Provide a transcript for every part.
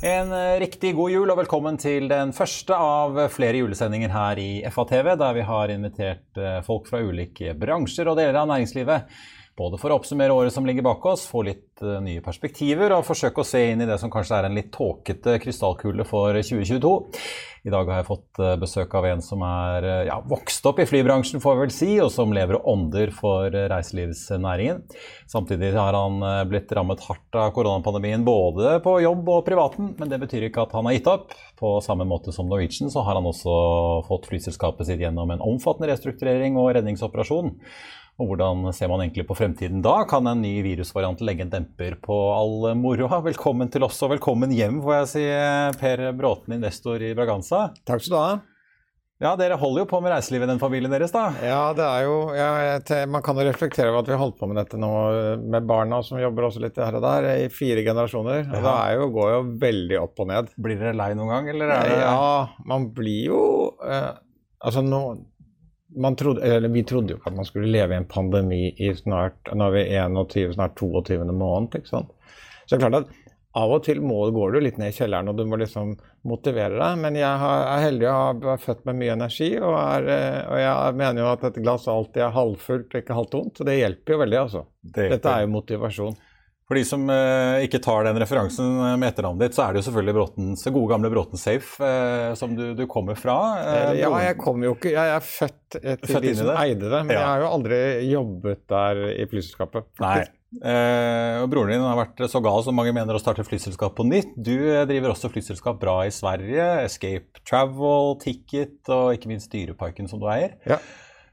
En eh, riktig god jul og velkommen til den første av flere julesendinger her i FATV, der vi har invitert eh, folk fra ulike bransjer og deler av næringslivet. Både for å oppsummere året som ligger bak oss, få litt eh, nye perspektiver og forsøke å se inn i det som kanskje er en litt tåkete krystallkule for 2022. I dag har jeg fått besøk av en som er ja, vokst opp i flybransjen, får vi vel si, og som lever og ånder for reiselivsnæringen. Samtidig har han blitt rammet hardt av koronapandemien både på jobb og privaten, men det betyr ikke at han har gitt opp. På samme måte som Norwegian så har han også fått flyselskapet sitt gjennom en omfattende restrukturering og redningsoperasjon. Og hvordan ser man egentlig på fremtiden da? Kan en ny virusvariant legge en demper på all moroa? Velkommen til oss, og velkommen hjem, får jeg si, Per Bråten, investor i Braganza. Takk skal du ha. Ja, Dere holder jo på med reiselivet i den familien deres, da? Ja, det er jo ja, Man kan jo reflektere over at vi har holdt på med dette nå med barna som jobber også litt her og der, i fire generasjoner. Og ja. det jo, går jo veldig opp og ned. Blir dere lei noen gang, eller er det Ja, man blir jo eh, Altså, nå trodde, vi trodde jo ikke at man skulle leve i en pandemi i snart Nå er vi 21, snart 22. måned. ikke sant? Så det er klart at av og til må, går du litt ned i kjelleren og du må liksom motivere deg. Men jeg har, er heldig og har født med mye energi, og, er, og, jeg mener jo at et glass alltid er halvfullt og ikke halvt tomt. Så det hjelper jo veldig, altså. Det Dette er jo motivasjon. For de som eh, ikke tar den referansen med etternavnet ditt, så er det jo selvfølgelig Bråtens, gode gamle Bråten Safe eh, som du, du, kommer fra. Eh, ja, jeg kommer jo ikke Jeg er født til født de som det. eide det, men ja. jeg har jo aldri jobbet der i flyselskapet. Nei. Eh, og Broren din har vært så gal som mange mener å starte flyselskap på nytt. Du eh, driver også flyselskap bra i Sverige. Escape Travel, Ticket og ikke minst Dyreparken som du eier. Ja.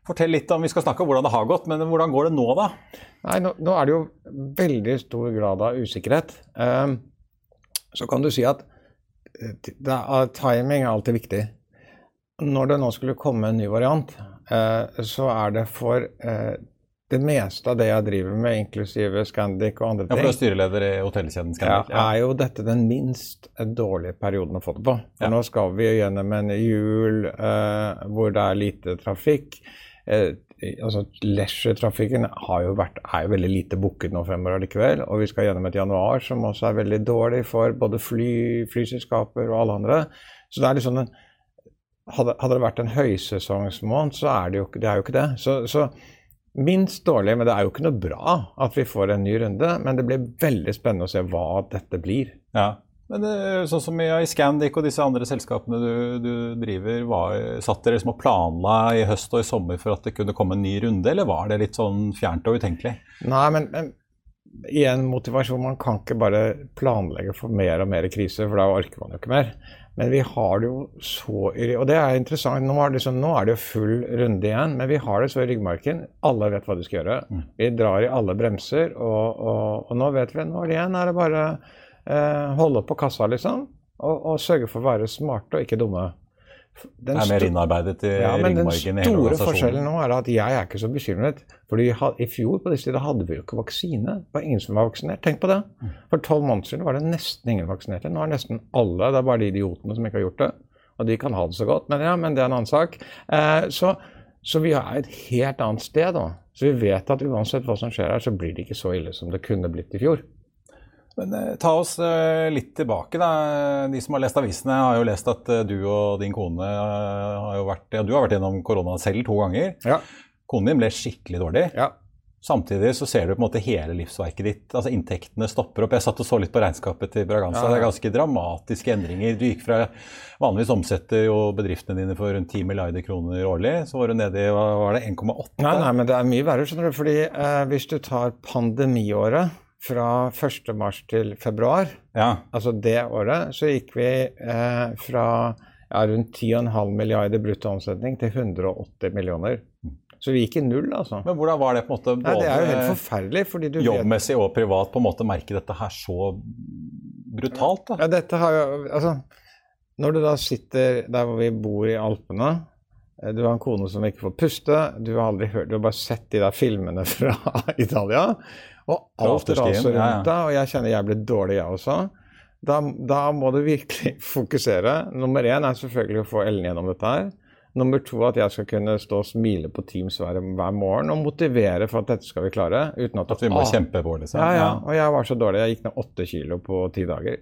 Fortell litt om, Vi skal snakke om hvordan det har gått, men hvordan går det nå, da? Nei, Nå, nå er det jo veldig stor grad av usikkerhet. Um, så kan du si at eh, er, timing er alltid viktig. Når det nå skulle komme en ny variant, uh, så er det for uh, det meste av det jeg driver med, inklusive Scandic og andre ting Ja, for Du er styreleder i hotellkjeden Scandic? Ja, er jo dette den minst dårlige perioden å få det på. For ja. Nå skal vi gjennom en jul uh, hvor det er lite trafikk eh, altså Leisure-trafikken er jo veldig lite booket nå fremover likevel. Og vi skal gjennom et januar som også er veldig dårlig for både fly, flyselskaper og alle andre. Så det er liksom en, hadde, hadde, det vært en høysesongsmåned, så er det jo, det er jo ikke det. Så, så minst dårlig, men det er jo ikke noe bra at vi får en ny runde. Men det blir veldig spennende å se hva dette blir. Ja, men sånn som i Scandic og disse andre selskapene du, du driver, var, satt dere liksom og planla i høst og i sommer for at det kunne komme en ny runde, eller var det litt sånn fjernt og utenkelig? Nei, men, men igjen motivasjon. Man kan ikke bare planlegge for mer og mer kriser, for da orker man jo ikke mer. Men vi har det jo så Og det er interessant. Nå er det, sånn, nå er det jo full runde igjen, men vi har det så i ryggmarken. Alle vet hva de skal gjøre. Mm. Vi drar i alle bremser, og, og, og nå vet vi Nå er det igjen er det bare eh, holde på kassa, liksom. Og, og, sørge for å være smarte og ikke dumme. Den det er mer innarbeidet i ja, men Den store forskjellen nå er at jeg er ikke så bekymret. fordi I fjor på disse tider hadde vi jo ikke vaksine. Det var ingen som var vaksinert. Tenk på det. Mm. For tolv måneder siden var det nesten ingen vaksinerte. Nå er nesten alle. Det er bare de idiotene som ikke har gjort det. Og de kan ha det så godt. Men ja, men det er en annen sak. Eh, så, så, vi er et helt annet sted da. Så vi vet at uansett hva som skjer her, så blir det ikke så ille som det kunne blitt i fjor. Men eh, Ta oss eh, litt tilbake. da. De som har lest avisene, har jo lest at eh, du og din kone har jo vært, ja, du har vært gjennom korona selv to ganger. Ja. Konen din ble skikkelig dårlig. Ja. Samtidig så ser du på en måte hele livsverket ditt. altså Inntektene stopper opp. Jeg satt og så litt på regnskapet til Braganza. Ja. Det er ganske dramatiske endringer. Du gikk fra Vanligvis omsetter jo bedriftene dine for rundt 10 milliarder kroner årlig. Så var du nede i hva var det, 1,8? Nei, nei, men det er mye verre. skjønner du, fordi eh, Hvis du tar pandemiåret fra 1. mars til februar, Ja. altså det året, så gikk vi eh, fra ja, rundt 10,5 milliarder brutto omsetning til 180 millioner. Så vi gikk i null, altså. Men hvordan var det på en måte Nei, det er jo helt forferdelig, fordi du jobbmessig og privat på en måte merke dette her så brutalt? da? Ja, dette har jo Altså, når du da sitter der hvor vi bor i Alpene eh, Du har en kone som ikke får puste, du har aldri hørt Du har bare sett de der filmene fra Italia. Og alt raser rundt deg, og jeg kjenner jeg blir dårlig, jeg også. Da, da må du virkelig fokusere. Nummer én er selvfølgelig å få Ellen gjennom dette her. Nummer to at jeg skal kunne stå og smile på Teams hver, hver morgen og motivere for at dette skal vi klare. uten At, At vi må Ah, kjempe på, liksom? ja, ja. Og jeg var så dårlig. Jeg gikk ned åtte kilo på ti dager.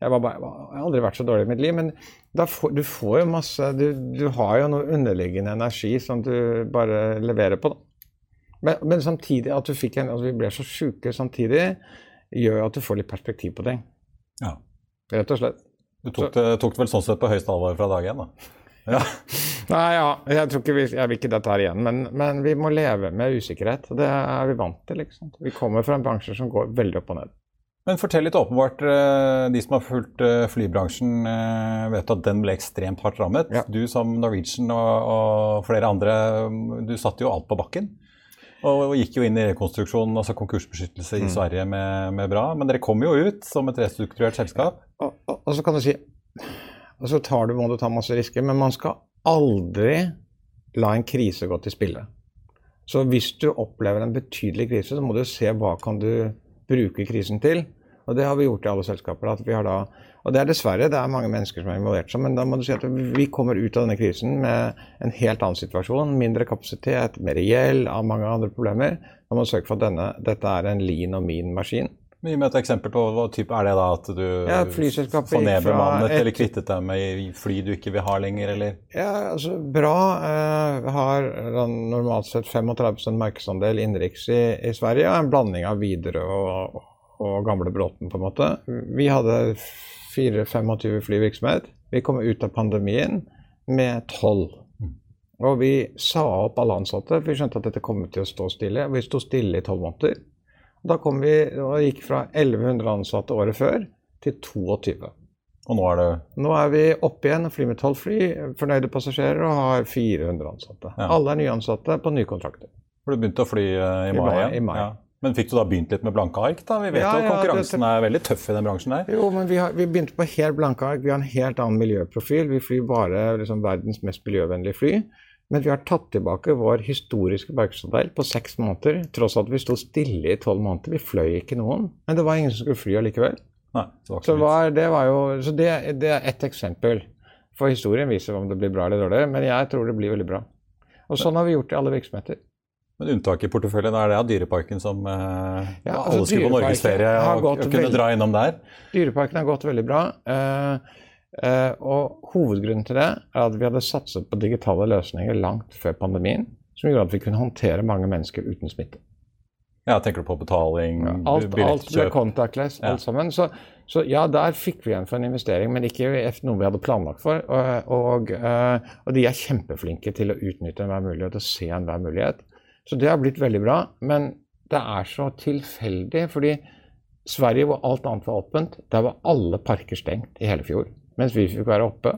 Jeg, var bare, jeg har aldri vært så dårlig i mitt liv. Men får, du får jo masse du, du har jo noe underliggende energi som du bare leverer på. Da. Men, men samtidig at du fikk en, altså vi ble så sjuke samtidig, gjør at du får litt perspektiv på ting. Ja. Rett og slett. Du tok det, tok det vel sånn sett på høyeste alvor fra dag én, da? Ja. Nei, ja, jeg tror ikke vi, jeg vil ikke dette her igjen, men, men vi må leve med usikkerhet. Det er vi vant til. liksom. Vi kommer fra en bransje som går veldig opp og ned. Men fortell litt åpenbart, eh, de som har fulgt eh, flybransjen, eh, vet at den ble ekstremt hardt rammet. Ja. Du som Norwegian og, og flere andre, du satte jo alt på bakken. Og, og gikk jo inn i rekonstruksjon, altså konkursbeskyttelse i Sverige med, med bra. Men dere kom jo ut som et restrukturert selskap. Og, og, og så kan du si Og så tar du, må du ta masse risker, men man skal aldri la en krise gå til spille. Så hvis du opplever en betydelig krise, så må du se hva kan du bruke krisen til. Og det har vi gjort i alle selskaper. At vi har da, og det er dessverre det er mange mennesker som er involvert, men da må du si at vi kommer ut av denne krisen med en helt annen situasjon. Mindre kapasitet, mer gjeld, av mange andre problemer. Da må du sørge for at denne, dette er en lean og mean maskin. Gi meg et eksempel på hva type er det da at du Ja, flyselskapet får gikk fra nedbemannet et- eller kvittet deg med fly du ikke vil ha lenger, eller? Ja, altså bra. Eh, har normalt sett 35 markedsandel innenriks i, i Sverige, og en blanding av Widerøe og, og gamle Bråten, på en måte. Vi hadde 4-25 flyvirksomhet. Vi kom ut av pandemien med 12. Og vi sa opp alle ansatte, for vi skjønte at dette kom til å stå stille. Vi sto stille i 12 måneder. Da kom vi og gikk fra 1100 ansatte året før til 22. Og nå er det Nå er vi oppe igjen og flyr med 12 fly, fornøyde passasjerer og har 400 ansatte. Ja. Alle er nyansatte på nye kontrakter. For du begynte å fly uh, i I mai i mai. Ja. Men fikk du da begynt litt med blanke ark? da? Vi vet Ja, jo at ja, konkurransen det- er veldig tøff i den bransjen der. Jo, men vi, har, vi begynte på helt blanke ark. Vi har en helt annen miljøprofil. Vi flyr bare liksom, verdens mest miljøvennlige fly. Men vi har tatt tilbake vår historiske markedsandel på seks måneder, tross at vi sto stille i tolv måneder. Vi fløy ikke noen. Men det var ingen som skulle fly allikevel. Nei, det Så, var, det, var jo, så det, det er ett eksempel. For historien viser om det blir bra eller dårlig, men jeg tror det blir veldig bra. Og sånn har vi gjort i alle virksomheter. Men unntaket i porteføljen er det av Dyreparken som eh, Ja, altså, alle skulle på norgesferie og, og kunne dra innom der. Dyreparken har gått veldig bra. eh, eh, og hovedgrunnen til det er at vi hadde satset på digitale løsninger langt før pandemien, som gjorde at vi kunne håndtere mange mennesker uten smitte. Ja, Tenker du på betaling, Alt, alt ble billettkjøp? contactless, Ja. alt sammen. Så, så ja, der fikk vi igjen for en investering, men ikke noe vi hadde planlagt for. Og, og, eh, og de er kjempeflinke til å utnytte enhver mulighet og se enhver mulighet. Så det har blitt veldig bra. Men det er så tilfeldig, fordi Sverige, hvor alt annet var åpent, der var alle parker stengt i hele fjor. Mens vi fikk være oppe.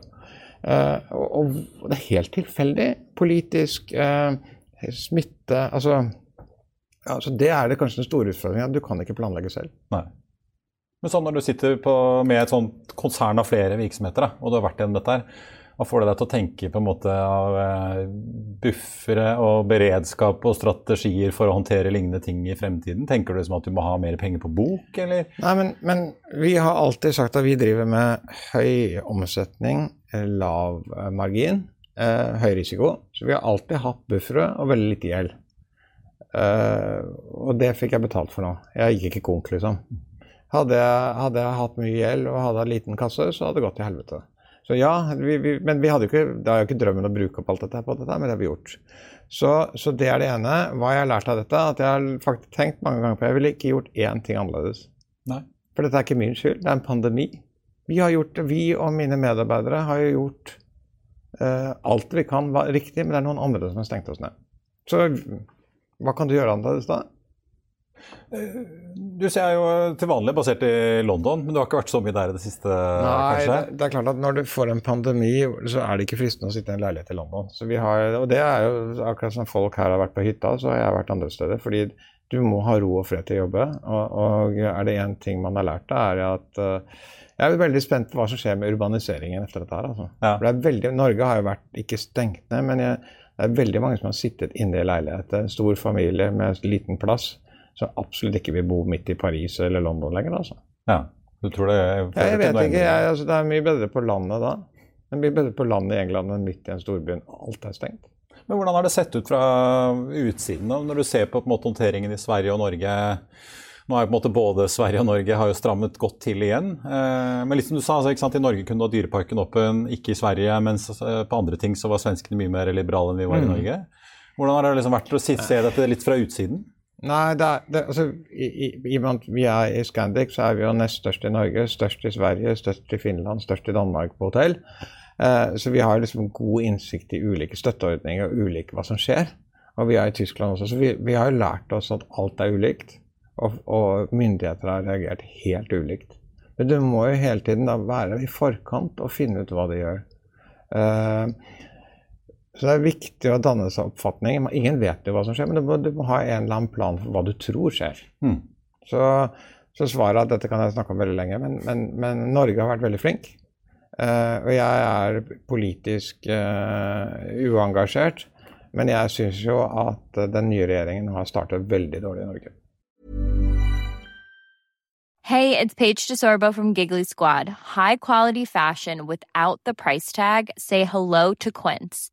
Eh, og, og det er helt tilfeldig. Politisk, eh, smitte Altså ja, så Det er det kanskje den store utfordringen. Du kan ikke planlegge selv. Nei. Men sånn når du sitter på, med et konsern av flere virksomheter, da, og du har vært gjennom dette her, hva får det deg til å tenke på en måte av eh, buffere og beredskap og strategier for å håndtere lignende ting i fremtiden? Tenker du som at du må ha mer penger på bok, eller? Nei, men, men vi har alltid sagt at vi driver med høy omsetning, eh, lav eh, margin, eh, høy risiko. Så vi har alltid hatt buffere og veldig lite gjeld. Eh, og det fikk jeg betalt for nå. Jeg gikk ikke konk, liksom. Hadde jeg, hadde jeg hatt mye gjeld og hadde en liten kasse, så hadde det gått til helvete. Så ja, vi, vi, men vi hadde jo ikke, det er jo ikke drømmen å bruke opp alt dette på dette, men det har vi gjort. Så, så det er det ene. Hva jeg har lært av dette, at jeg har faktisk tenkt mange ganger på Jeg ville ikke gjort én ting annerledes. Nei. For dette er ikke min skyld, det er en pandemi. Vi, har gjort, vi og mine medarbeidere har jo gjort eh, alt vi kan var riktig, men det er noen andre som har stengt oss ned. Så hva kan du gjøre annerledes da? Du ser jo til vanlig basert i London, men du har ikke vært så mye der i det siste? Nei, det, det er klart at når du får en pandemi, så er det ikke fristende å sitte i en leilighet i London. Så vi har, og det er jo akkurat som folk her har vært på hytta, så har jeg vært andre steder. Fordi du må ha ro og fred til å jobbe. Og, og er det én ting man har lært, da, er at uh, jeg er veldig spent på hva som skjer med urbaniseringen etter dette her. Altså. Ja. Det er veldig, Norge har jo vært ikke stengt ned, men jeg, det er veldig mange som har sittet inne i leilighet. En stor familie med liten plass som absolutt ikke vil bo midt i Paris eller London lenger. altså. Ja, du tror det Ja, jeg vet ikke. Jeg, altså, det er mye bedre på landet da. Det er mye bedre på landet i England enn midt i en storby. Alt er stengt. Men hvordan har det sett ut fra utsiden, da, når du ser på, på måte, håndteringen i Sverige og Norge? Nå er jo på en måte Både Sverige og Norge har jo strammet godt til igjen. Men litt som du sa, altså, i Norge kunne du ha Dyreparken åpen, ikke i Sverige. Mens eh, på andre ting så var svenskene mye mer liberale enn vi var i Norge. Hvordan har det liksom vært å se dette litt fra utsiden? Nei, det er, det, altså, i, i, vi er i Scandic, så er vi jo nest størst i Norge, størst i Sverige, størst i Finland, størst i Danmark på hotell. Eh, så vi har liksom god innsikt i ulike støtteordninger og ulike hva som skjer. Og vi er i Tyskland også, så vi, vi har jo lært oss at alt er ulikt. Og, og myndigheter har reagert helt ulikt. Men du må jo hele tiden da være i forkant og finne ut hva de gjør. Eh, så det er viktig å danne seg oppfatning. Ingen vet jo hva som skjer, men du må, du må ha en eller annen plan for hva du tror skjer. Mm. Så, så svaret at dette kan jeg snakke om veldig lenge, men, men, men Norge har vært veldig flink. Uh, og jeg er politisk uh, uengasjert, men jeg syns jo at den nye regjeringen har startet veldig dårlig i Norge. Hey, it's Paige DeSorbo from Giggly Squad. High quality fashion without the price tag. Say hello to Quince.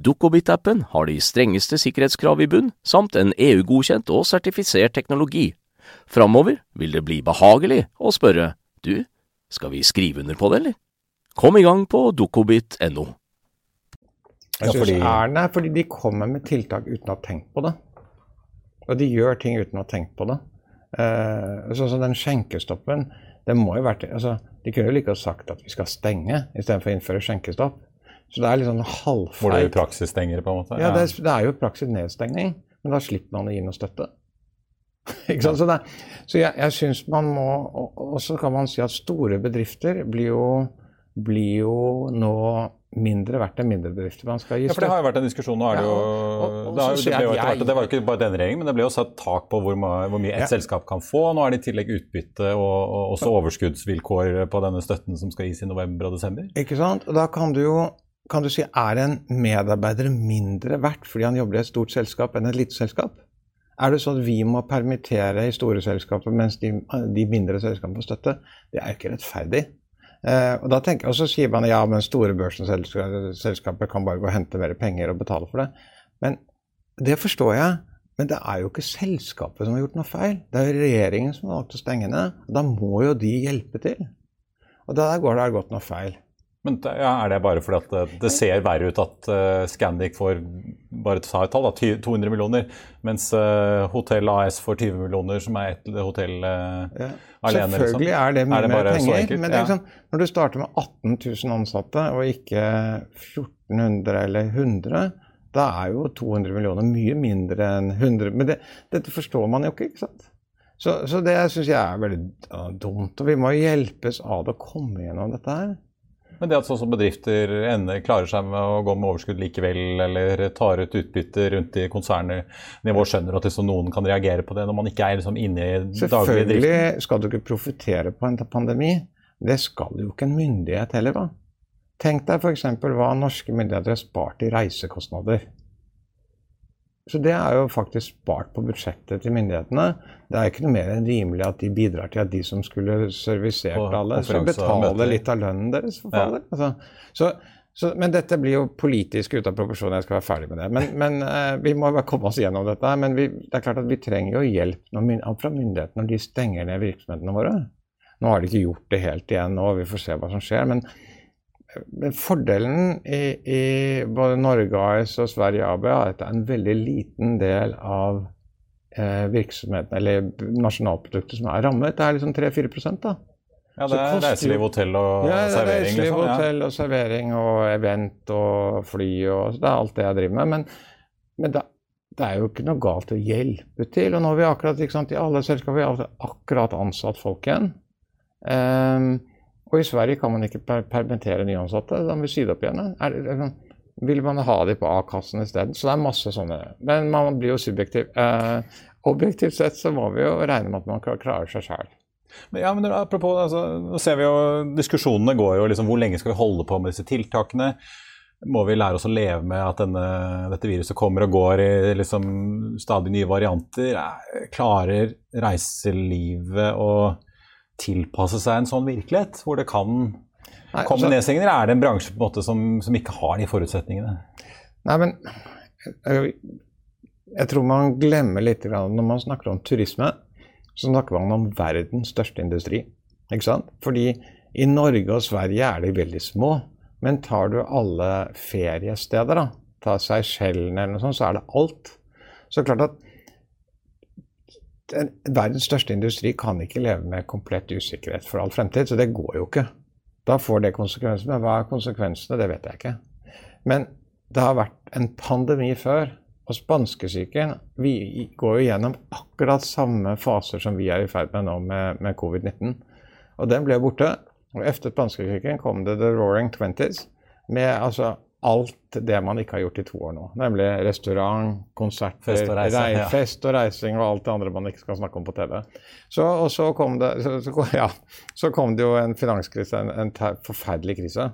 Dukkobit-appen har de strengeste sikkerhetskrav i bunn, samt en EU-godkjent og sertifisert teknologi. Framover vil det bli behagelig å spørre du, skal vi skrive under på det, eller? Kom i gang på dukkobit.no. Jeg Ja, synes fordi- er fordi de kommer med tiltak uten å ha tenkt på det. Og de gjør ting uten å ha tenkt på det. Eh, sånn som den skjenkestoppen. Det må jo være, altså, De kunne jo like godt sagt at vi skal stenge istedenfor å innføre skjenkestopp. Så det er litt sånn Hvor det er jo praksisstengere, på en måte? Ja, det er, det er jo praksis nedstengning, men da slipper man å gi noe støtte. Ikke sant? Så, det, så jeg, jeg syns man må Og så kan man si at store bedrifter blir jo, blir jo nå mindre verdt enn mindre bedrifter. Man skal gi støtte. Ja, for det har jo vært en diskusjon. Nå er det jo, Ja, og- det, har, så jo- sier det, jo jeg- det var jo ikke bare denne regjeringen, men det ble jo satt tak på hvor, hvor mye et Ja. selskap kan få. Nå er det i tillegg utbytte og, og også overskuddsvilkår på denne støtten som skal gis i november og desember. Ikke sant? Og da kan du jo kan du si, er en medarbeider mindre verdt fordi han jobber i et stort selskap enn et lite selskap? Er det sånn at vi må permittere i store selskaper mens de, de mindre selskapene får støtte? Det er jo ikke rettferdig. Eh, og, da tenker, og så sier man ja, men store børsselskaper kan bare gå og hente mer penger og betale for det. Men det forstår jeg. Men det er jo ikke selskapet som har gjort noe feil. Det er jo regjeringen som har valgt å stenge ned. Da må jo de hjelpe til. Og der går det godt noe feil. Men ja, Er det bare fordi at det, det ser verre ut at uh, Scandic får bare ta et tall, da, 200 millioner, mens uh, Hotell AS får 20 millioner, som er et hotell ja. alene? Liksom? Selvfølgelig er det mye er mer penger, men sånn, når du starter med 18 000 ansatte og ikke 1400 eller 100 da er jo 200 millioner mye mindre enn 100 Men det, dette forstår man jo ikke, ikke sant? Så, så det syns jeg er veldig dumt. Og vi må hjelpes av å komme gjennom dette her. Men det at sånn som bedrifter ender, klarer seg med å gå med overskudd likevel, eller tar ut utbytte rundt i konsernnivå, skjønner at liksom noen kan reagere på det når man ikke er liksom inne i daglig drift? Selvfølgelig skal du ikke profitere på en pandemi. Det skal jo ikke en myndighet heller, da. Tenk deg f.eks. hva norske myndigheter har spart i reisekostnader. Så det er jo faktisk spart på budsjettet til myndighetene. Det er ikke noe mer enn rimelig at de bidrar til at de som skulle servisert alle, skal betale litt av lønnen deres. for ja. altså, så, så, men dette blir jo politisk ute av proporsjon. Jeg skal være ferdig med det. Men, men uh, vi må bare komme oss gjennom dette. Men vi, det er klart at vi trenger jo hjelp når, fra myndighetene når de stenger ned virksomhetene våre. Nå har de ikke gjort det helt igjen nå, vi får se hva som skjer. men fordelen i, i, både Norge AS og Sverige AB er at det er en veldig liten del av eh, virksomheten, eller nasjonalproduktet, som er rammet. Det er liksom 3-4 da. Ja, det er reiseliv, hotell og ja, servering? Ja, reiseliv, liksom. hotell og servering og event og fly og Det er alt det jeg driver med. Men, men da, det er jo ikke noe galt å hjelpe til. Og nå har vi akkurat, sant, i alle selskaper vi har akkurat ansatt folk igjen. Um, og i Sverige kan man ikke per permittere nyansatte. Da må vi si det opp igjen. Er er, vil man ha de på A-kassen isteden? Så det er masse sånne. Men man blir jo subjektiv. Eh, objektivt sett så må vi jo regne med at man klarer seg sjøl. Ja, men apropos, altså, nå ser vi jo Diskusjonene går jo liksom Hvor lenge skal vi holde på med disse tiltakene? Må vi lære oss å leve med at denne, dette viruset kommer og går i liksom, stadig nye varianter? Klarer reiselivet og tilpasse seg en sånn virkelighet, hvor det kan komme altså, nedstengninger? Er det en bransje på en måte som, som, ikke har de forutsetningene? Nei, men jeg, jeg tror man glemmer litt når man snakker om turisme. Så snakker man om verdens største industri. Ikke sant? Fordi i Norge og Sverige er de veldig små. Men tar du alle feriesteder, da, ta Seychellene eller noe sånt, så er det alt. Så klart at verdens største industri kan ikke leve med komplett usikkerhet for all fremtid, så det går jo ikke. Da får det konsekvenser. Men hva er konsekvensene, det vet jeg ikke. Men det har vært en pandemi før. Og spanskesyken Vi går jo gjennom akkurat samme faser som vi er i ferd med nå med, med covid-19. Og den ble borte. Og etter spanskesyken kom det the roaring twenties. Med altså alt det man ikke har gjort i to år nå. Nemlig restaurant, konserter, fest og, reise, rei, ja. fest og reising og alt det andre man ikke skal snakke om på TV. Så, og så kom, det, så, så, ja, så kom det jo en finanskrise, en, en forferdelig krise.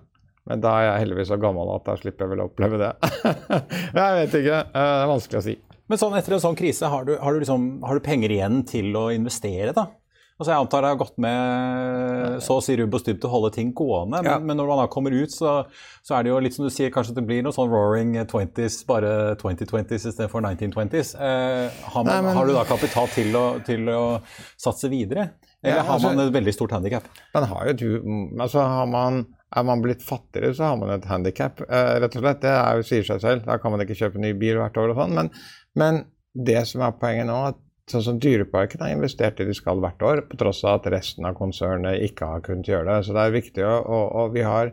Men da er jeg heldigvis så gammel at da slipper jeg vel å oppleve det. jeg vet ikke. Eh, det er vanskelig å si. Men sånn, etter en sånn krise, har du, har, du liksom, har du penger igjen til å investere, da? Altså Jeg antar det har gått med så å si rubb og stubb til å holde ting gående. Men, ja. men når man da kommer ut, så, så, er det jo litt som du sier, kanskje det blir noe sånn roaring 20s, bare 2020s istedenfor 1920s. Eh, har, man, Nei, men... har, du da kapital til å, til å satse videre? Eller ja, altså, har man et veldig stort handikap? Man har jo, altså har man, er man blitt fattigere, så har man et handikap, eh, rett og slett. Det er jo, sier seg selv. Da kan man ikke kjøpe ny bil hvert år og sånn. Men, men det som er poenget nå, at Sånn som Dyreparken har investert i de skal hvert år, på tross av at resten av konsernet ikke har kunnet gjøre det. Så det er viktig, å, og, og vi har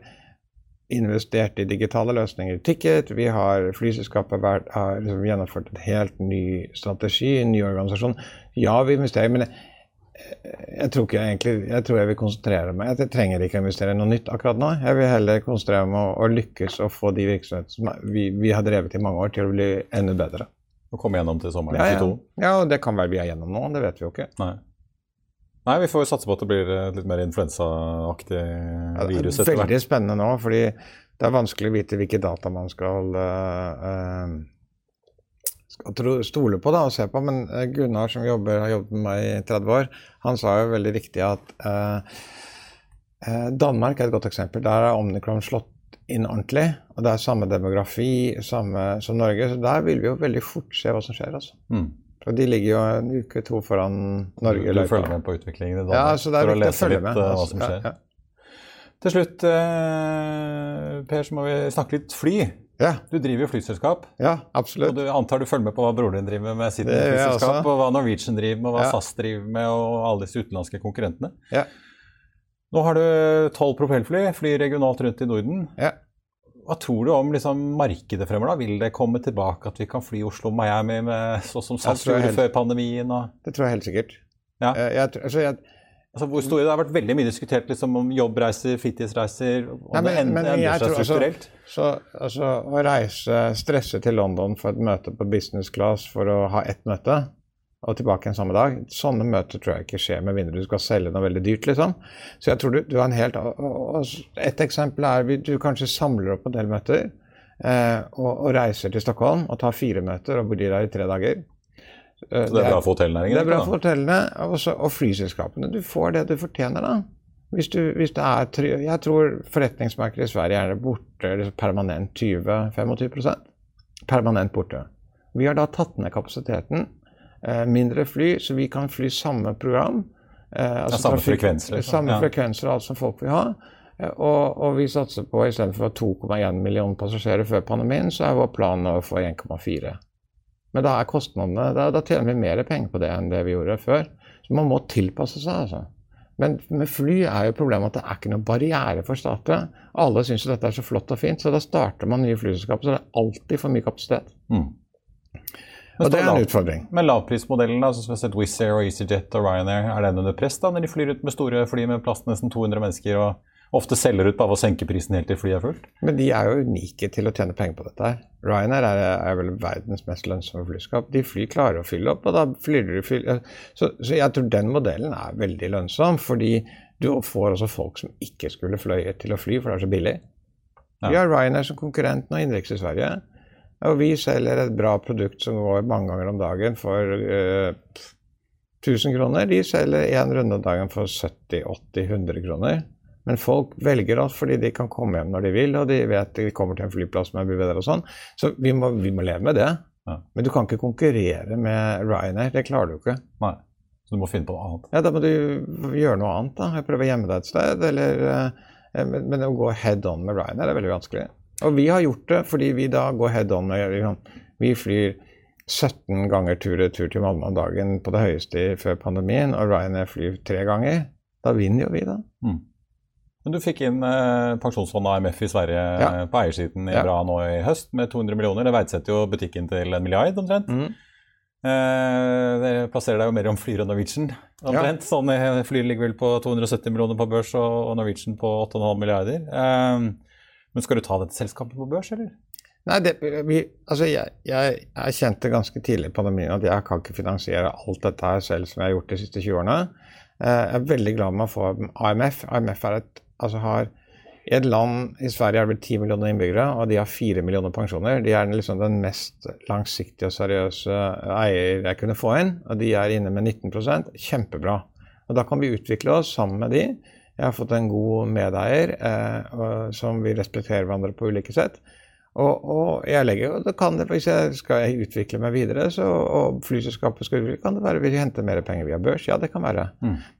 investert i digitale løsninger i Ticket. Vi har Flyselskapet har liksom gjennomført en helt ny strategi, en ny organisasjon. Ja, vi investerer, men jeg, jeg tror ikke egentlig, jeg tror jeg vil konsentrere meg Jeg trenger ikke å investere i noe nytt akkurat nå. Jeg vil heller konsentrere meg om å lykkes og få de virksomhetene som vi, vi har drevet i mange år, til å bli enda bedre. Og komme gjennom til sommeren ja, 22? Ja. ja, det kan være vi er gjennom nå. Det vet vi jo ikke. Nei. Nei, vi får satse på at det blir litt mer influensaaktig virus etter hvert. Veldig spennende nå, fordi det er vanskelig å vite hvilke data man skal, uh, skal stole på da, og se på. Men Gunnar, som jobber, har jobbet med meg i 30 år, han sa jo veldig riktig at uh, Danmark er et godt eksempel. Der har omnikron slått inn ordentlig. Og det er samme demografi samme som Norge, så der vil vi jo veldig fort se hva som skjer. altså. Mm. Og De ligger jo en uke, to foran Norge. Du, du følger med på utviklingen i dag ja, altså, for å lese litt med, uh, hva som skjer? Ja, ja. Til slutt, eh, Per, så må vi snakke litt fly. Ja, Du driver jo flyselskap. ja absolutt. Og du antar du følger med på hva broren din driver med med sitt flyselskap, og hva Norwegian driver med, og hva. SAS driver med, og alle disse utenlandske konkurrentene. Ja. Nå har du tolv propellfly, flyr regionalt rundt i Norden. Ja. Hva tror du om liksom, markedet fremover? da? Vil det komme tilbake at vi kan fly Oslo-Miami med sånn som SAS gjorde helt- før pandemien? Og, Det tror jeg helt sikkert. Ja. Eh, Jeg, altså jeg, altså, hvor store, det har vært veldig mye diskutert liksom, om jobbreiser, fritidsreiser, Om Nei, men- det endrer seg tror altså- strukturelt. så altså, å reise, stresse til London for et møte på business class for å ha ett møte, og tilbake igjen samme dag, sånne møter tror jeg ikke skjer med mindre du skal selge noe veldig dyrt, liksom. Så jeg tror du, du har en helt Et eksempel er du kanskje samler opp en del møter eh, og, og reiser til Stockholm og tar fire møter og blir der i tre dager. Eh, Så det er bra for hotellnæringen? Det er bra for hotellene og, så- og flyselskapene. Du får det du fortjener, da. Hvis, du, hvis det er Jeg tror forretningsmarkedet i Sverige er borte liksom permanent 20-25% Permanent borte. Vi har da tatt ned kapasiteten. Eh, mindre fly, så vi kan fly samme program. Eh, altså samme trafikk- frekvenser, liksom. Samme Ja. frekvenser og alt som folk vil ha. Eh, Og, og vi satser på istedenfor 2,1 millioner passasjerer før pandemien, så er vår plan å få 1,4. Men da er kostnadene da, da tjener vi mer penger på det enn det vi gjorde før. Så man må tilpasse seg, altså. Men med fly er jo problemet at det er ikke noen barriere for stater. Alle syns jo dette er så flott og fint, så da starter man nye flyselskaper. Så det er alltid for mye kapasitet. Mm. Og det er en lav- utfordring. Men lavprismodellen, sånn som vi har sett Wizz Air og EasyJet og Ryanair, er den under press da, når de flyr ut med store fly med plass til nesten 200 mennesker og ofte selger ut bare ved å senke prisen helt til flyet er fullt? Men de er jo unike til å tjene penger på dette her. Ryanair er, er vel verdens mest lønnsomme flyskap. De fly klarer å fylle opp, og da flyr de fyll, så, så jeg tror den modellen er veldig lønnsom, fordi du får også folk som ikke skulle fløyet til å fly, for det er så billig. Vi har Ryanair som konkurrent nå innenriks i Sverige. Og vi selger et bra produkt som går mange ganger om dagen for uh, 1000 kroner. De selger én runde om dagen for 70-80-100 kroner. Men folk velger oss fordi de kan komme hjem når de vil, og de vet de kommer til en flyplass med bedre og sånn. Så vi må, vi må leve med det. Ja. Men du kan ikke konkurrere med Ryanair. Det klarer du ikke. Nei. Så du må finne på noe annet. Ja, Da må du gjøre noe annet. da. Prøve å gjemme deg et sted. Eller, eh, men, men å gå head on med Ryanair er veldig vanskelig. Og vi har gjort det fordi vi da går head on med liksom, Vi flyr 17 ganger tur-retur til Malmö om dagen på det høyeste før pandemien, og Ryanair flyr tre ganger. Da vinner jo vi, da. Men du fikk inn eh, pensjonsfondet AMF i Sverige Ja. eh, på eiersiden i Ja. bra nå i høst med 200 millioner. Det verdsetter jo butikken til en milliard omtrent. Mm. Eh, dere plasserer deg jo mer om Flyr og Norwegian omtrent. Sånn, eh, Flyr ligger vel på 270 millioner på børs og, og Norwegian på 8,5 milliarder. Eh, men skal du ta dette selskapet på børs, eller? Nei, det, vi, altså jeg, jeg, kjente ganske tidlig i pandemien at jeg kan ikke finansiere alt dette her selv som jeg har gjort de siste 20 årene. Eh, Jeg er veldig glad med å få AMF. AMF er et, altså har, I et land i Sverige er det vel 10 millioner innbyggere, og de har 4 millioner pensjoner. De er liksom den mest langsiktige og seriøse eier jeg kunne få inn, og de er inne med 19% Kjempebra. Og Da kan vi utvikle oss sammen med de. Jeg har fått en god medeier eh, som vi respekterer hverandre på ulike sett. Og, og jeg legger jo, det kan det, Hvis jeg skal utvikle meg videre, så, og flyselskapet skal utvikle, kan det være vi henter mer penger via børs. Ja, det kan være.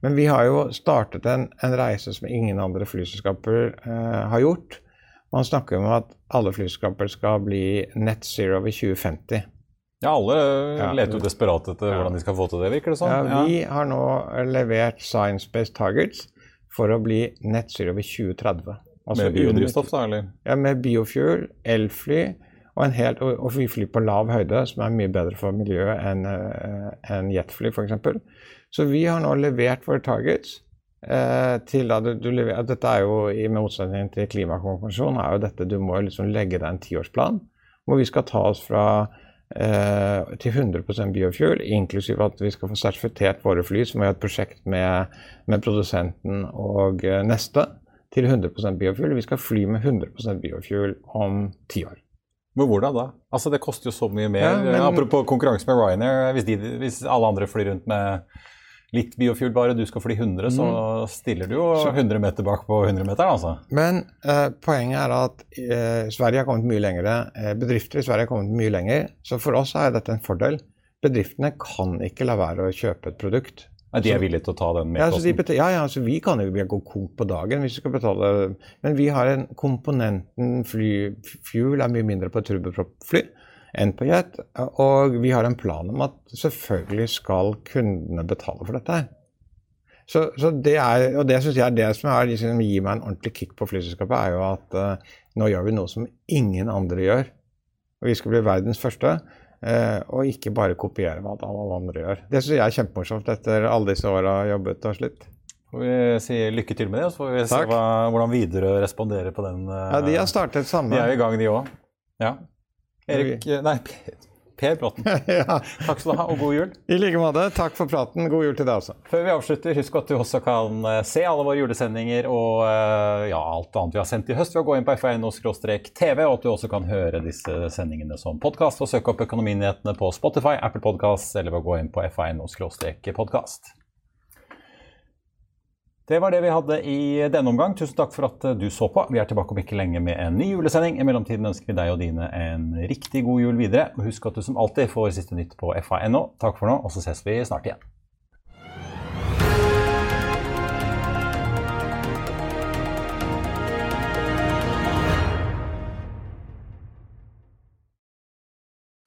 Men vi har jo startet en, en reise som ingen andre flyselskaper eh, har gjort. Man snakker om at alle flyselskaper skal bli net zero ved 2050. Ja, alle Ja. leter jo desperat etter hvordan de skal få til det, virker det som. Ja, vi har nå levert science-based targets for å bli nettsyre ved 2030. Altså Med biodrivstoff, da, eller? Ja, med biofuel, elfly og, en helt, og, og vi flyr på lav høyde, som er mye bedre for miljøet enn uh, en jetfly f.eks. Så vi har nå levert våre targets. eh, til da du, du lever, dette er jo i motsetning til klimakonvensjonen, er jo dette du må liksom legge deg en tiårsplan hvor vi skal ta oss fra eh, til 100% biofuel, inklusiv at vi skal få sertifisert våre fly, som er et prosjekt med, med produsenten og eh, Neste, til 100% biofuel. Vi skal fly med 100% biofuel om ti år. Men hvordan da? Altså, Det koster jo så mye mer. Ja, men- Apropos konkurranse med Ryanair. Hvis, de, hvis alle andre flyr rundt med litt biofuel bare, du skal fly 100, så Mm. stiller du jo 100 meter bak på 100-meteren, altså. Men eh, poenget er at eh, Sverige har kommet mye lenger. Eh, bedrifter i Sverige har kommet mye lenger. Så for oss er dette en fordel. Bedriftene kan ikke la være å kjøpe et produkt. Ja, de er villige til å ta den Ja, altså, de ja, ja, altså vi kan jo gå konk på dagen hvis vi skal betale Men vi har en komponenten fly, fuel er mye mindre på et turboproppfly enn på jet. Og vi har en plan om at selvfølgelig skal kundene betale for dette her. Så, så det er, og det synes jeg er det som er, liksom, gir meg en ordentlig kick på flyselskapet, er jo at uh, nå gjør vi noe som ingen andre gjør. Og vi skal bli verdens første. Uh, og ikke bare kopiere hva alle andre gjør. Det syns jeg er kjempemorsomt etter alle disse åra jobbet og slitt. Får vi si lykke til med det, og så får vi se hva, hvordan Widerøe responderer på den. Uh, Ja, de har startet samme. de er i gang, de òg. Ja. Erik Nei, Per- Bråten. ja, Takk skal du ha, og god jul. I like måte. Takk for praten. God jul til deg også. Før vi avslutter, husk at du også kan eh, se alle våre julesendinger og eh, ja, alt annet vi har sendt i høst ved å gå inn på f1.no-tv, og at du også kan høre disse sendingene som podkast og søke opp Økonominyhetene på Spotify, Apple Podkast eller ved å gå inn på f1.no-podkast. Det var det vi hadde i denne omgang. Tusen takk for at du så på. Vi er tilbake om ikke lenge med en ny julesending. I mellomtiden ønsker vi deg og dine en riktig god jul videre. Og husk at du som alltid får siste nytt på fa.no. Takk for nå, og så ses vi snart igjen.